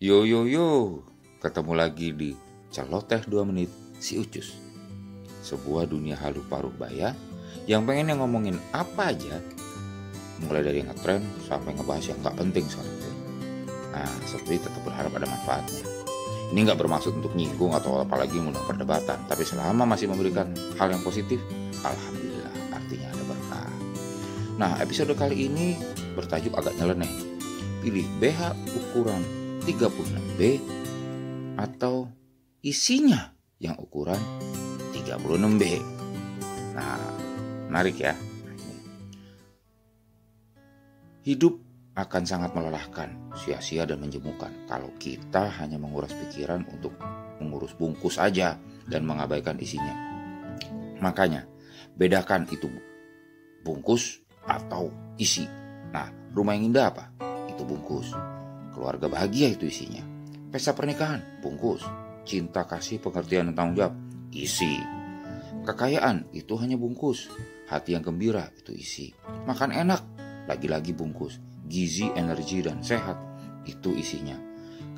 Yo yo yo, ketemu lagi di Celoteh 2 menit si Ucus. Sebuah dunia halu paruh baya yang pengen yang ngomongin apa aja, mulai dari ngetren sampai ngebahas yang nggak penting sekalipun. Nah, seperti tetap berharap ada manfaatnya. Ini nggak bermaksud untuk nyinggung atau apalagi mengundang perdebatan, tapi selama masih memberikan hal yang positif, alhamdulillah artinya ada berkah. Nah, episode kali ini bertajuk agak nyeleneh. Pilih BH ukuran 36B atau isinya yang ukuran 36B. Nah, menarik ya. Hidup akan sangat melelahkan, sia-sia dan menjemukan kalau kita hanya menguras pikiran untuk mengurus bungkus aja dan mengabaikan isinya. Makanya, bedakan itu bungkus atau isi. Nah, rumah yang indah apa? Itu bungkus. Keluarga bahagia itu isinya. Pesta pernikahan, bungkus. Cinta kasih pengertian dan tanggung jawab, isi. Kekayaan itu hanya bungkus. Hati yang gembira itu isi. Makan enak, lagi-lagi bungkus. Gizi, energi, dan sehat itu isinya.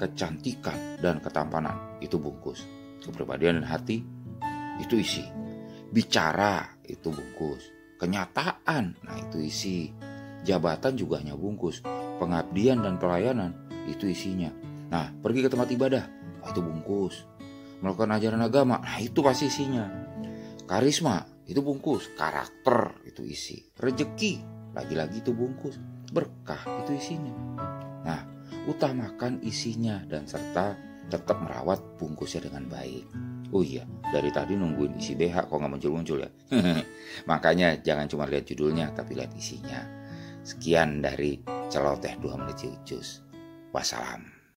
Kecantikan dan ketampanan itu bungkus. Kepribadian dan hati itu isi. Bicara itu bungkus. Kenyataan, nah itu isi. Jabatan juga hanya bungkus. Pengabdian dan pelayanan itu isinya. Nah, pergi ke tempat ibadah, oh, itu bungkus. Melakukan ajaran agama, nah itu pasti isinya. Karisma, itu bungkus. Karakter, itu isi. Rejeki, lagi-lagi itu bungkus. Berkah, itu isinya. Nah, utamakan isinya dan serta tetap merawat bungkusnya dengan baik. Oh iya, dari tadi nungguin isi BH kok nggak muncul-muncul ya. Makanya jangan cuma lihat judulnya, tapi lihat isinya. Sekian dari celoteh 2 menit Jus. Wassalam.